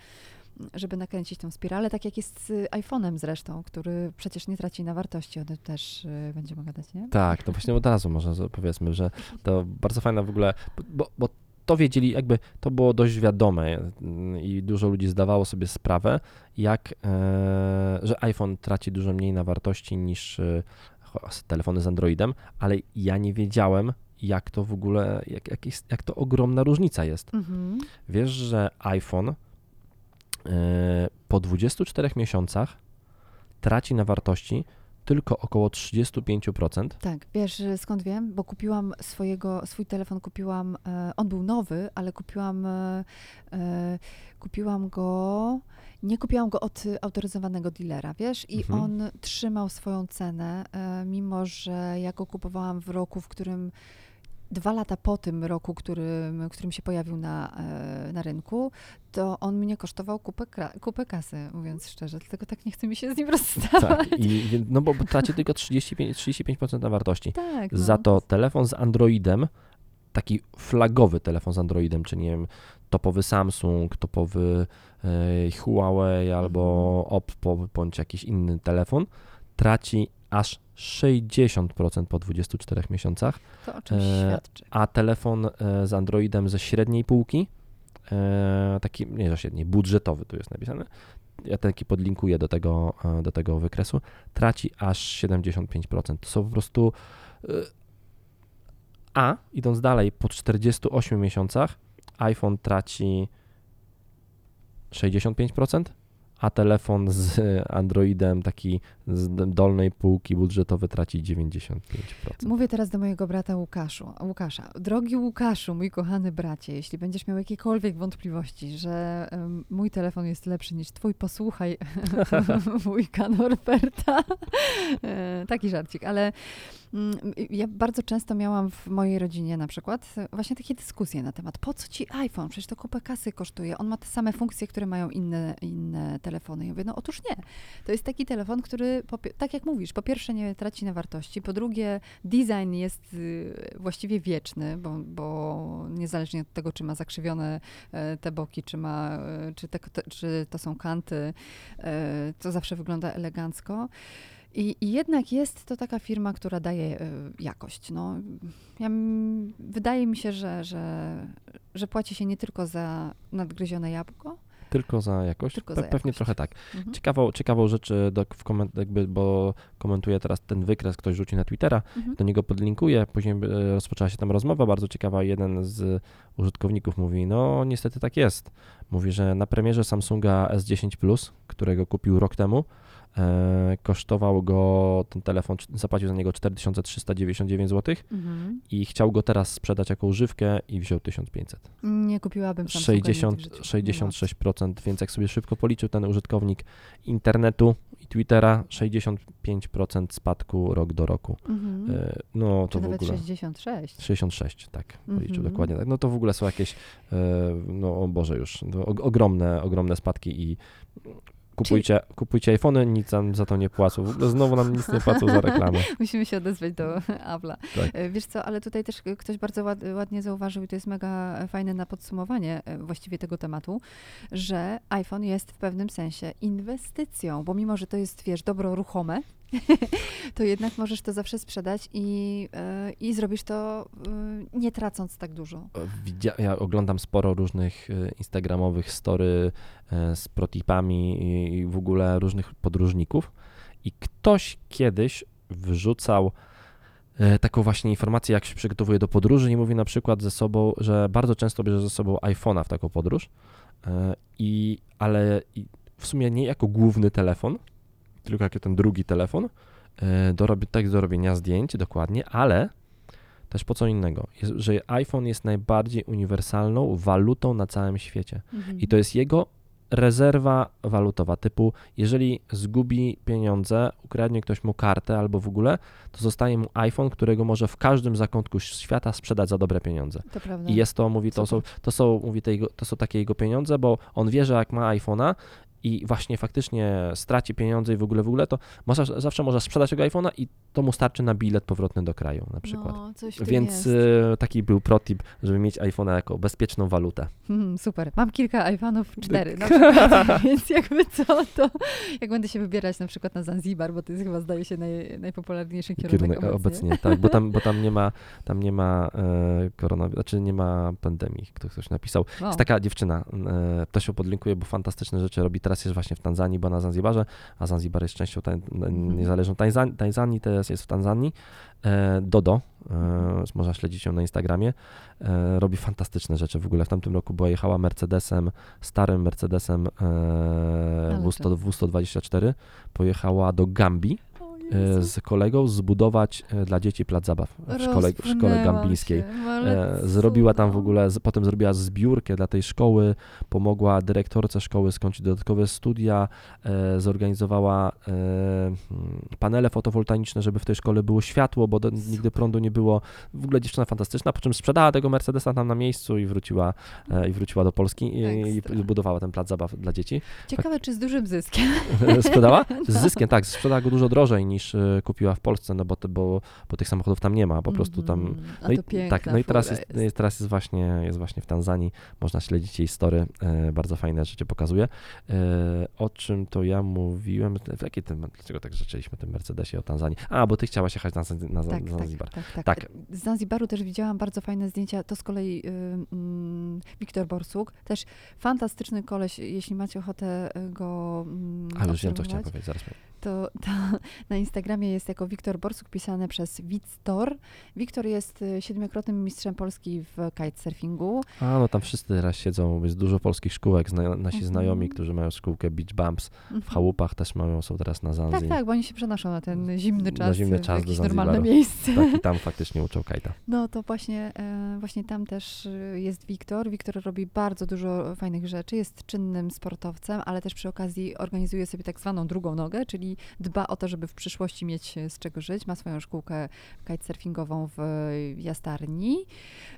żeby nakręcić tą spiralę, tak jak jest z iPhone'em zresztą, który przecież nie traci na wartości, o tym też y, będziemy gadać, nie? Tak, to właśnie od razu może powiedzmy, że to bardzo fajna w ogóle, bo, bo to wiedzieli, jakby to było dość wiadome i dużo ludzi zdawało sobie sprawę, jak, e, że iPhone traci dużo mniej na wartości niż e, telefony z Androidem, ale ja nie wiedziałem, jak to w ogóle, jak, jak, jest, jak to ogromna różnica jest. Mhm. Wiesz, że iPhone e, po 24 miesiącach traci na wartości tylko około 35%. Tak, wiesz skąd wiem? Bo kupiłam swojego, swój telefon kupiłam, e, on był nowy, ale kupiłam, e, e, kupiłam go, nie kupiłam go od autoryzowanego dealera, wiesz? I mhm. on trzymał swoją cenę, mimo że ja go kupowałam w roku, w którym dwa lata po tym roku, którym, którym się pojawił na, e, na rynku, to on mnie kosztował kupę, kupę kasy, mówiąc szczerze, dlatego tak nie chce mi się z nim rozstawać. Tak, i, no bo traci tylko 35%, 35% na wartości. Tak, no. Za to telefon z Androidem, taki flagowy telefon z Androidem, czy nie wiem, topowy Samsung, topowy e, Huawei albo mhm. Oppo, bądź jakiś inny telefon, traci aż 60% po 24 miesiącach. To o czymś e, świadczy. A telefon e, z Androidem ze średniej półki, e, taki, nie ze średniej, budżetowy tu jest napisane, ja taki podlinkuję do tego, do tego wykresu, traci aż 75%. To są po prostu. A idąc dalej, po 48 miesiącach iPhone traci 65%, a telefon z Androidem taki z dolnej półki budżetowy traci 95%. Mówię teraz do mojego brata Łukaszu, Łukasza. Drogi Łukaszu, mój kochany bracie, jeśli będziesz miał jakiekolwiek wątpliwości, że mój telefon jest lepszy niż twój, posłuchaj <laughs> wujka Norberta. E, taki żarcik, ale um, ja bardzo często miałam w mojej rodzinie na przykład właśnie takie dyskusje na temat, po co ci iPhone? Przecież to kupę kasy kosztuje. On ma te same funkcje, które mają inne, inne telefony. Ja mówię, no otóż nie. To jest taki telefon, który, tak jak mówisz, po pierwsze nie traci na wartości, po drugie design jest y, właściwie wieczny, bo, bo niezależnie od tego, czy ma zakrzywione e, te boki, czy, ma, e, czy, te, czy to są kanty, e, to zawsze wygląda elegancko. I, I, jednak jest to taka firma, która daje jakość. No, ja, wydaje mi się, że, że, że płaci się nie tylko za nadgryzione jabłko, tylko za jakość? Tylko Pe za pewnie jakość. trochę tak. Mhm. Ciekawą, ciekawą rzecz, do, w koment, jakby, bo komentuję teraz ten wykres, ktoś rzuci na Twittera, mhm. do niego podlinkuję, później e, rozpoczęła się tam rozmowa bardzo ciekawa, jeden z użytkowników mówi, no niestety tak jest. Mówi, że na premierze Samsunga S10 Plus, którego kupił rok temu, kosztował go ten telefon, zapłacił za niego 4399 zł Mhm. i chciał go teraz sprzedać jako używkę i wziął 1500. Nie kupiłabym Samsunga, nie 60, tych życiu. 66%, więc jak sobie szybko policzył ten użytkownik internetu i Twittera, 65% spadku rok do roku. Mhm. E, No Czy to w nawet ogóle. 66. 66, tak, policzył Mhm. dokładnie tak. No to w ogóle są jakieś, e, no o Boże już, no, ogromne, ogromne spadki i kupujcie, kupujcie iPhony, nic nam za to nie płacą. Znowu nam nic nie płacą za reklamę. <laughs> Musimy się odezwać do <laughs> Apple'a. Tak. E, Wiesz co, ale tutaj też ktoś bardzo ład, ładnie zauważył i to jest mega fajne na podsumowanie e, właściwie tego tematu, że iPhone jest w pewnym sensie inwestycją, bo mimo, że to jest, wiesz, dobro ruchome, <laughs> to jednak możesz to zawsze sprzedać i, e, i zrobisz to e, nie tracąc tak dużo. Widzia- ja oglądam sporo różnych e, instagramowych story z protipami i- w ogóle różnych podróżników i ktoś kiedyś wrzucał taką właśnie informację, jak się przygotowuje do podróży i mówi na przykład ze sobą, że bardzo często bierze ze sobą iPhone'a w taką podróż, i, ale i w sumie nie jako główny telefon, tylko jako ten drugi telefon e, do, tak do robienia zdjęć dokładnie, ale też po co innego, jest, że iPhone jest najbardziej uniwersalną walutą na całym świecie. I to jest jego rezerwa walutowa, typu jeżeli zgubi pieniądze, ukradnie ktoś mu kartę albo w ogóle, to zostaje mu iPhone, którego może w każdym zakątku świata sprzedać za dobre pieniądze. To. I jest to, mówi, to są, to są, mówi, te to są takie jego pieniądze, bo on wie, że jak ma iPhone'a i właśnie faktycznie straci pieniądze i w ogóle, w ogóle, to może, zawsze może sprzedać tego iPhone'a i to mu starczy na bilet powrotny do kraju na przykład. No, Więc jest. e, taki był protip, żeby mieć iPhone'a jako bezpieczną walutę. <laughs> Hmm, super. Mam kilka iPhone'ów, cztery <laughs> na przykład, więc jakby co, to jak będę się wybierać na przykład na Zanzibar, bo to jest chyba zdaje się naj, najpopularniejszy kierunek, Kierunek obecnie. obecnie, tak, bo tam, bo tam nie ma, tam nie ma e, koronawirusa, znaczy nie ma pandemii, kto ktoś napisał. No. Jest taka dziewczyna, e, to się podlinkuje, bo fantastyczne rzeczy robi. Teraz jest właśnie w Tanzanii, bo na Zanzibarze, a Zanzibar jest częścią tań, Mhm. niezależną Tanzanii, Tanzanii, teraz jest w Tanzanii. E, Dodo, e, można śledzić ją na Instagramie, e, robi fantastyczne rzeczy. W ogóle w tamtym roku była jechała Mercedesem, starym Mercedesem W100, W124, pojechała do Gambii. Z kolegą zbudować e, dla dzieci plac zabaw w szkole, w szkole gambińskiej. się, ale E, Zrobiła tam w ogóle, potem zrobiła zbiórkę dla tej szkoły, pomogła dyrektorce szkoły skończyć dodatkowe studia, e, zorganizowała e, panele fotowoltaiczne, żeby w tej szkole było światło, bo do, nigdy prądu nie było. W ogóle dziewczyna fantastyczna, po czym sprzedała tego Mercedesa tam na miejscu i wróciła, e, i wróciła do Polski i, zbudowała ten plac zabaw dla dzieci. Ciekawe, czy z dużym zyskiem. <laughs> sprzedała? <laughs> Z zyskiem, tak, sprzedała go dużo drożej niż e, kupiła w Polsce, no bo, te, bo, bo tych samochodów tam nie ma, po prostu tam Mhm. No i, to tak, no i teraz jest, jest. teraz jest właśnie, jest właśnie w Tanzanii, można śledzić jej story, e, bardzo fajne rzeczy pokazuje. E, o czym to ja mówiłem, w jakiej tym, dlaczego tak zaczęliśmy tym Mercedesie, o Tanzanii? A, bo ty chciałaś jechać na, na, Tak, na tak, Zanzibar. tak, tak, Tak. Z Zanzibaru też widziałam bardzo fajne zdjęcia. To z kolei y, mm, Wiktor Borsuk, też fantastyczny koleś, jeśli macie ochotę y, go mm, A, już wiem, co chciałem powiedzieć, zaraz powiem. To, to na Instagramie jest jako Wiktor Borsuk pisane przez Witstor. Wiktor jest y, siedmiokrotnym mistrzem Polski w kitesurfingu. A, no tam wszyscy teraz siedzą, jest dużo polskich szkółek, zna, nasi Mhm. znajomi, którzy mają szkółkę Beach Bumps w chałupach też mają, są teraz na Zanzi. Tak, tak, bo oni się przenoszą na ten zimny Na czas, zimny w czas do jakieś normalne Zanzibaru. miejsce. Tak, i tam <laughs> faktycznie uczą kajta. No to właśnie, e, właśnie tam też e, jest Wiktor. Wiktor robi bardzo dużo fajnych rzeczy, jest czynnym sportowcem, ale też przy okazji organizuje sobie tak zwaną drugą nogę, czyli dba o to, żeby w przyszłości mieć e, z czego żyć. Ma swoją szkółkę kitesurfingową w e, Jastarni.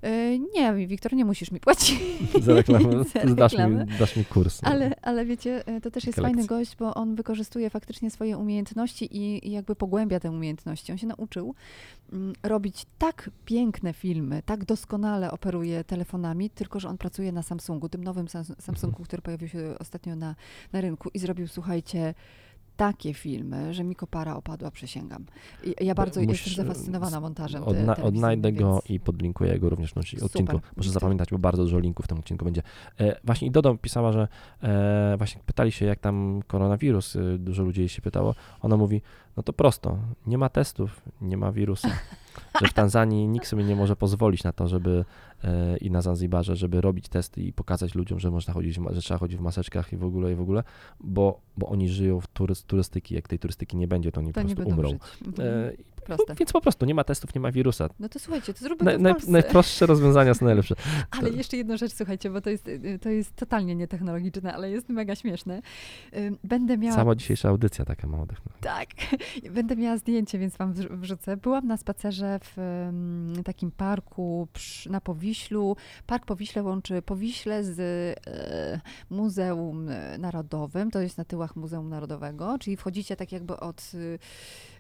E, Nie, Wiktor, nie musisz mi płacić. <laughs> Za reklamę, <laughs> Za dasz, mi, reklamę. dasz mi kurs. Ale, ale wiecie, to też jest fajny gość, bo on wykorzystuje faktycznie swoje umiejętności i, i jakby pogłębia te umiejętności. On się nauczył mm, robić tak piękne filmy, tak doskonale operuje telefonami, tylko że on pracuje na Samsungu, tym nowym Sam- Samsungu, który pojawił się ostatnio na, na rynku i zrobił, słuchajcie, takie filmy, że mi kopara opadła, przysięgam. I ja bardzo Musisz, jestem zafascynowana montażem Odna, odnajdę go więc- i podlinkuję go również w odcinku. Super. Muszę zapamiętać, bo bardzo dużo linków w tym odcinku będzie. E, właśnie i Dodo pisała, że e, właśnie pytali się, jak tam koronawirus, e, dużo ludzi jej się pytało. Ona mówi, No to prosto, nie ma testów, nie ma wirusa. <laughs> Że w Tanzanii nikt sobie nie może pozwolić na to, żeby i na Zanzibarze, żeby robić testy i pokazać ludziom, że można chodzić, że trzeba chodzić w maseczkach i w ogóle i w ogóle, bo, bo oni żyją w turys, turystyki. Jak tej turystyki nie będzie, to oni To po prostu umrą. Mhm. Proste. więc po prostu nie ma testów, nie ma wirusa. No to słuchajcie, to zróbmy Naj, to naj, najprostsze rozwiązania są najlepsze. <laughs> Ale jeszcze jedną rzecz, słuchajcie, bo to jest, y, to jest totalnie nietechnologiczne, ale jest mega śmieszne. Będę miała... Sama dzisiejsza audycja taka mała technologia. Tak, <laughs> będę miała zdjęcie, więc wam wrz- wrzucę. Byłam na spacerze w takim parku na Powiślu. Park Powiśle łączy Powiśle z e, Muzeum Narodowym. To jest na tyłach Muzeum Narodowego, czyli wchodzicie tak jakby od...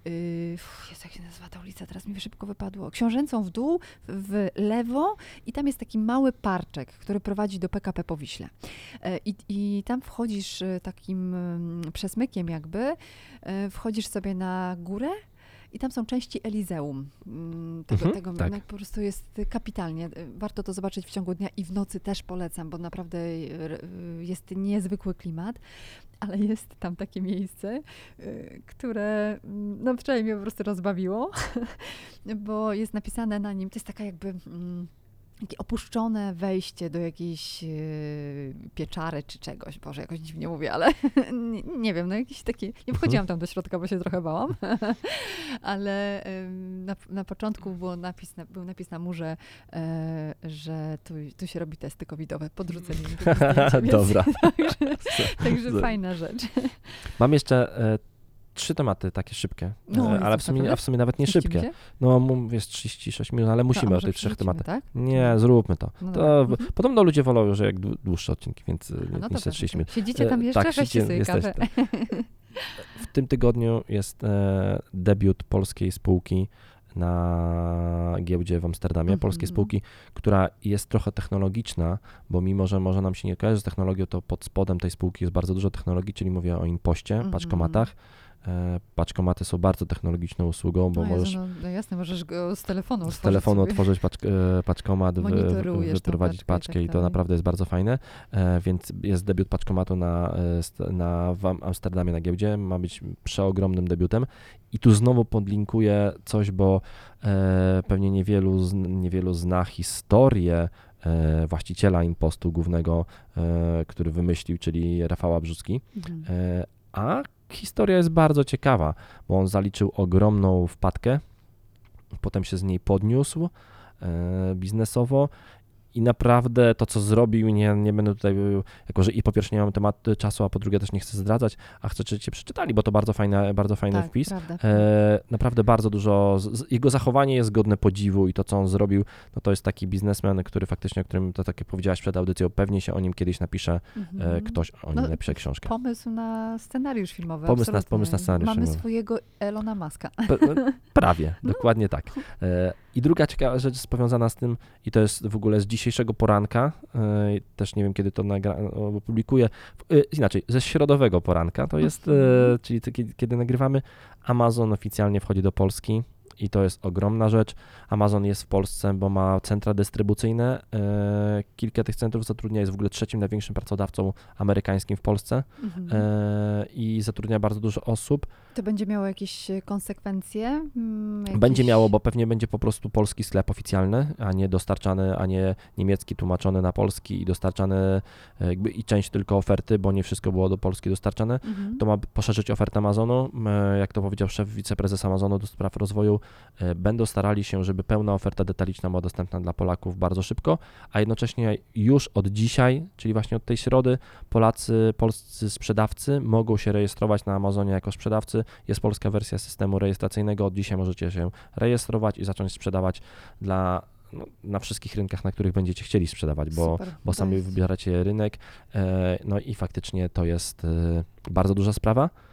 Y, y, Jezu, jak się nazywa ta ulica? Teraz mi szybko wypadło. Książęcą w dół, w lewo i tam jest taki mały parczek, który prowadzi do PKP Powiśle. E, I, I tam wchodzisz e, takim mm, przesmykiem jakby, e, wchodzisz sobie na górę i tam są części Elizeum. mm, Tego, Mhm, tego tak. no, po prostu jest kapitalnie. E, Warto to zobaczyć w ciągu dnia i w nocy też polecam, bo naprawdę r- e, jest niezwykły klimat. Ale jest tam takie miejsce, które mm, no, wczoraj mnie po prostu rozbawiło, <laughs> bo jest napisane na nim, to jest taka jakby mm, takie opuszczone wejście do jakiejś e, pieczary czy czegoś. Boże, jakoś dziwnie mówię, ale <laughs> nie, nie wiem, no jakieś takie... Nie wchodziłam tam do środka, bo się trochę bałam, <laughs> ale na, na początku było napis na, był napis na murze, e, że tu, tu się robi testy covidowe. Podrzucę <laughs> więc- Dobra. Także, także fajna rzecz. Mam jeszcze e, trzy tematy takie szybkie, No, e, ale w sumie, a w sumie nawet nie szybkie. się? No, jest 36 minut, ale musimy o może tych trzech tematach. Tak? Nie, zróbmy to. No to Mhm. Podobno ludzie wolą, że jak dłu- dłuższe odcinki, więc e, A, no dobra, 30 okej. minut. Siedzicie E, tam jeszcze? tak, siedzicie- sobie jesteś kawę. W tym tygodniu jest e, debiut polskiej spółki na giełdzie w Amsterdamie, Mhm. polskiej spółki, która jest trochę technologiczna, bo mimo, że może nam się nie kojarzy z technologią, to pod spodem tej spółki jest bardzo dużo technologii, czyli mówię o impoście, Mhm. paczkomatach. E, Paczkomaty są bardzo technologiczną usługą, bo No Jezu, możesz no, no jasne, możesz go z telefonu z telefonu sobie. otworzyć paczk, e, paczkomat, wy, wyprowadzić paczkę i tak i to dalej. naprawdę jest bardzo fajne. E, Więc jest debiut paczkomatu na, na w Am- Amsterdamie na giełdzie. Ma być przeogromnym debiutem. I tu znowu podlinkuję coś, bo e, pewnie niewielu, z, niewielu zna historię właściciela impostu głównego, który wymyślił, czyli Rafała Brzuski. Mhm. A historia jest bardzo ciekawa, bo on zaliczył ogromną wpadkę, potem się z niej podniósł e, biznesowo i naprawdę to, co zrobił, nie, nie będę tutaj, e, jako że i po pierwsze nie mam temat czasu, a po drugie też nie chcę zdradzać, a chcę, żebyście przeczytali, bo to bardzo fajny, bardzo fajny tak, wpis. E, naprawdę bardzo dużo, z, z, jego zachowanie jest godne podziwu i to, co on zrobił, no to jest taki biznesmen, który faktycznie, o którym, to tak jak powiedziałaś przed audycją, pewnie się o nim kiedyś napisze, e, Mhm. ktoś o nim No, napisze książkę. Pomysł na scenariusz filmowy. Pomysł na- pomysł na scenariusz Mamy filmowy. swojego Elona Muska. Pe- Prawie, <laughs> No. dokładnie tak. E, I druga ciekawa rzecz jest powiązana z tym, i to jest w ogóle z dzisiejszego poranka, e, też nie wiem kiedy to nagra- opublikuję, e, inaczej, ze środowego poranka, to jest, e, Mhm. czyli kiedy, kiedy nagrywamy, Amazon oficjalnie wchodzi do Polski i to jest ogromna rzecz. Amazon jest w Polsce, bo ma centra dystrybucyjne, e, kilka tych centrów zatrudnia, jest w ogóle trzecim największym pracodawcą amerykańskim w Polsce Mhm. e, i zatrudnia bardzo dużo osób. To będzie miało jakieś e, konsekwencje? Mm, jakieś... Będzie miało, bo pewnie będzie po prostu polski sklep oficjalny, a nie dostarczany, a nie niemiecki tłumaczony na polski i dostarczany jakby i część tylko oferty, bo nie wszystko było do Polski dostarczane. Mhm. To ma poszerzyć ofertę Amazonu. Jak to powiedział szef, wiceprezes Amazonu do spraw rozwoju, będą starali się, żeby pełna oferta detaliczna była dostępna dla Polaków bardzo szybko, a jednocześnie już od dzisiaj, czyli właśnie od tej środy, Polacy, polscy sprzedawcy mogą się rejestrować na Amazonie jako sprzedawcy. Jest polska wersja systemu rejestracyjnego. Od dzisiaj możecie się rejestrować i zacząć sprzedawać dla, no, na wszystkich rynkach, na których będziecie chcieli sprzedawać, bo Super. bo sami jest- wybieracie rynek. e, No i faktycznie to jest e, bardzo duża sprawa, e,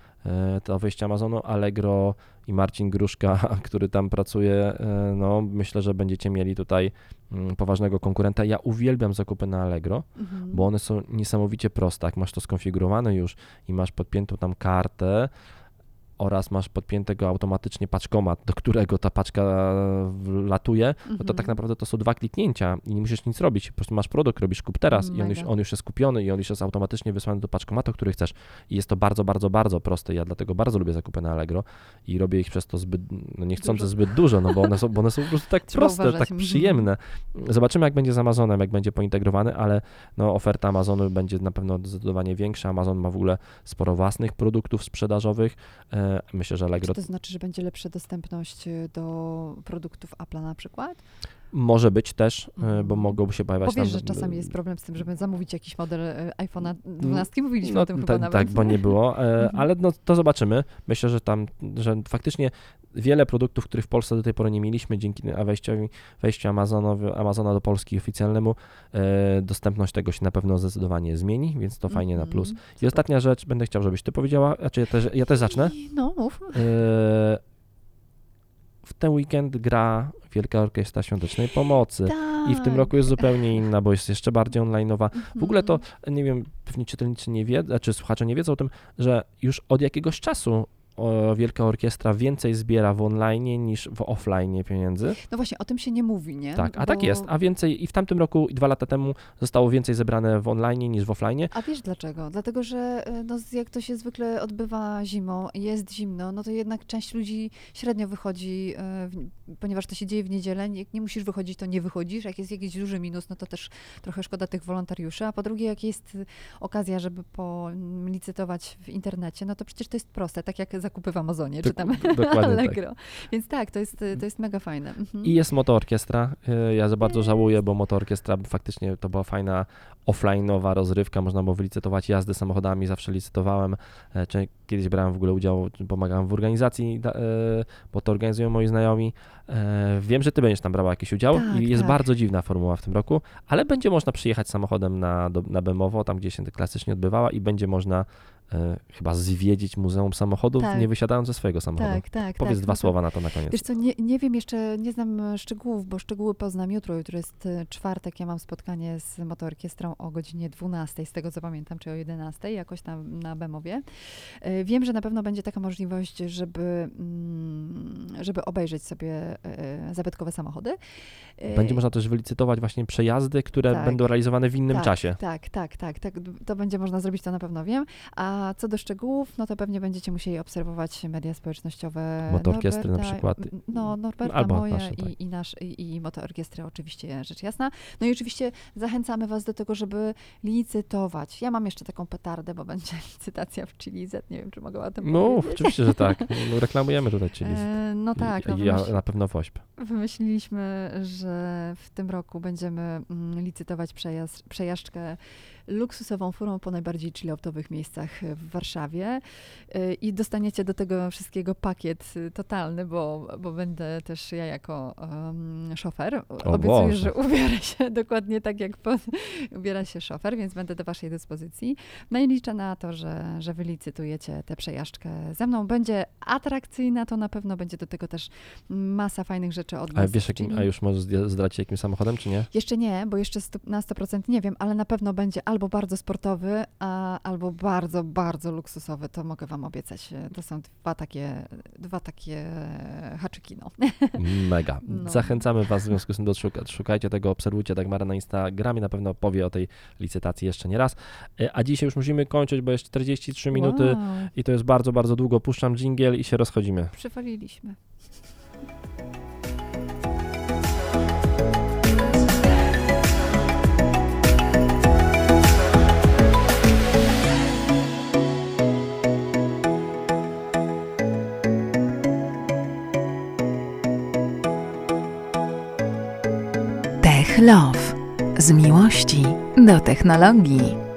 to wejście Amazonu. Allegro i Marcin Gruszka, <laughs> który tam pracuje, e, no myślę, że będziecie mieli tutaj mm, poważnego konkurenta. Ja uwielbiam zakupy na Allegro, Mhm. bo one są niesamowicie proste. Jak masz to skonfigurowane już i masz podpiętą tam kartę, oraz masz podpiętego automatycznie paczkomat, do którego ta paczka latuje, no to Mhm. tak naprawdę to są dwa kliknięcia i nie musisz nic robić. Po prostu masz produkt, robisz kup teraz i on już, Mega. on już jest kupiony i on już jest automatycznie wysłany do paczkomatu, który chcesz. I jest to bardzo, bardzo, bardzo proste. Ja dlatego bardzo lubię zakupy na Allegro i robię ich przez to zbyt, no nie chcący Dużo. zbyt dużo, no bo one są, bo one są po prostu tak <laughs> Trzeba proste, uważać. tak Mhm. przyjemne. Zobaczymy, jak będzie z Amazonem, jak będzie pointegrowany, ale no, oferta Amazonu będzie na pewno zdecydowanie większa. Amazon ma w ogóle sporo własnych produktów sprzedażowych. E, myślę, że Allegro Czy to znaczy, że będzie lepsza dostępność y, do produktów Apple'a na przykład? może być też, e, bo Mhm. mogą się pojawiać Bo wiesz, tam... że czasami jest problem z tym, żeby zamówić jakiś model y, iPhone'a 12. Mówiliśmy No, o tym chyba tak, nawet. tak, bo nie było, e, <laughs> Mhm. ale no, to zobaczymy. Myślę, że tam, że faktycznie wiele produktów, których w Polsce do tej pory nie mieliśmy, dzięki wejściowi, wejściu Amazonowi, Amazona do Polski oficjalnemu, e, dostępność tego się na pewno zdecydowanie zmieni, więc to fajnie na plus. Mhm. I ostatnia rzecz, będę chciał, żebyś ty powiedziała, znaczy ja też, ja też zacznę. No, mów. E, w ten weekend gra Wielka Orkiestra Świątecznej Pomocy. I w tym Tak. roku jest zupełnie inna, bo jest jeszcze bardziej online'owa. W ogóle to, Mhm. nie wiem, pewnie czytelnicy nie wiedzą, czy słuchacze nie wiedzą o tym, że już od jakiegoś czasu Wielka Orkiestra więcej zbiera w online niż w offline pieniędzy. No właśnie, o tym się nie mówi, nie? Tak, a Bo- tak jest. A więcej, i w tamtym roku, i dwa lata temu zostało więcej zebrane w online niż w offline. A wiesz dlaczego? Dlatego, że e, no, jak to się zwykle odbywa zimą, jest zimno, no to jednak część ludzi średnio wychodzi, e, ponieważ to się dzieje w niedzielę. Jak nie musisz wychodzić, to nie wychodzisz. Jak jest jakiś duży minus, no to też trochę szkoda tych wolontariuszy. A po drugie, jak jest y, okazja, żeby policytować w internecie, no to przecież to jest proste, tak jak zakupy w Amazonie, czy tam <laughs> tak. Allegro. Więc tak, to jest, to jest mega fajne. Mhm. I jest motoorkiestra. Y, Ja za bardzo żałuję, bo motoorkiestra faktycznie to była fajna offline'owa rozrywka. Można było wylicytować jazdy samochodami, zawsze licytowałem. E, Czy kiedyś brałem w ogóle udział, pomagałem w organizacji, e, bo to organizują moi znajomi. E, Wiem, że ty będziesz tam brała jakiś udział Tak, i jest tak. bardzo dziwna formuła w tym roku, ale będzie można przyjechać samochodem na, na Bemowo, tam gdzie się klasycznie odbywała i będzie można chyba zwiedzić Muzeum Samochodów, Tak. nie wysiadając ze swojego samochodu. tak, tak. Powiedz tak, dwa to- słowa na to na koniec. Wiesz co, nie, nie wiem jeszcze, nie znam e, szczegółów, bo szczegóły poznam jutro. Jutro jest e, czwartek, ja mam spotkanie z motoorkiestrą o godzinie 12, z tego co pamiętam, czy o 11, jakoś tam na Bemowie. E, Wiem, że na pewno będzie taka możliwość, żeby, mm, żeby obejrzeć sobie e, zabytkowe samochody. E, Będzie można też wylicytować właśnie przejazdy, które Tak. będą realizowane w innym tak, czasie. Tak, tak, tak, tak. To będzie można zrobić, to na pewno wiem. A co do szczegółów, no to pewnie będziecie musieli obserwować media społecznościowe. Motoorkiestry na przykład. No, Norberta, Albo moje nasze, tak. i, i, nasz, i, i motoorkiestry oczywiście, rzecz jasna. No i oczywiście zachęcamy was do tego, żeby licytować. Ja mam jeszcze taką petardę, bo będzie <laughs> licytacja w Chili Z. Nie wiem, czy mogę o tym No, powiedzieć. oczywiście, że tak. No, reklamujemy tutaj Chili. E, no tak, no I, ja wymyśl- na pewno WOŚP. Wymyśliliśmy, że w tym roku będziemy mm, licytować przejazd, przejażdżkę luksusową furą po najbardziej chilloutowych miejscach w Warszawie Y, i dostaniecie do tego wszystkiego pakiet totalny, bo, bo będę też ja jako um, szofer. Obiecuję, Boże. że ubiorę się <laughs> dokładnie tak, jak po, ubiera się szofer, więc będę do waszej dyspozycji. No i liczę na to, że, że wy licytujecie tę przejażdżkę ze mną. Będzie atrakcyjna, to na pewno będzie do tego też masa fajnych rzeczy od A nas. wiesz, jakim, a już możesz zdradzić jakim samochodem, czy nie? jeszcze nie, bo jeszcze stu, na 100% nie wiem, ale na pewno będzie albo bardzo sportowy, a, albo bardzo, bardzo luksusowy. To mogę wam obiecać. To są dwa takie, dwa takie haczyki, no. <laughs> Mega. No. Zachęcamy Was w związku z tym do szuka, szukajcie tego, obserwujcie Dagmara na Instagramie, na pewno powie o tej licytacji jeszcze nie raz. E, A dzisiaj już musimy kończyć, bo jest 43 minuty Wow, i to jest bardzo, bardzo długo. Puszczam dżingiel i się rozchodzimy. przywaliliśmy. Tech Love. Z miłości do technologii.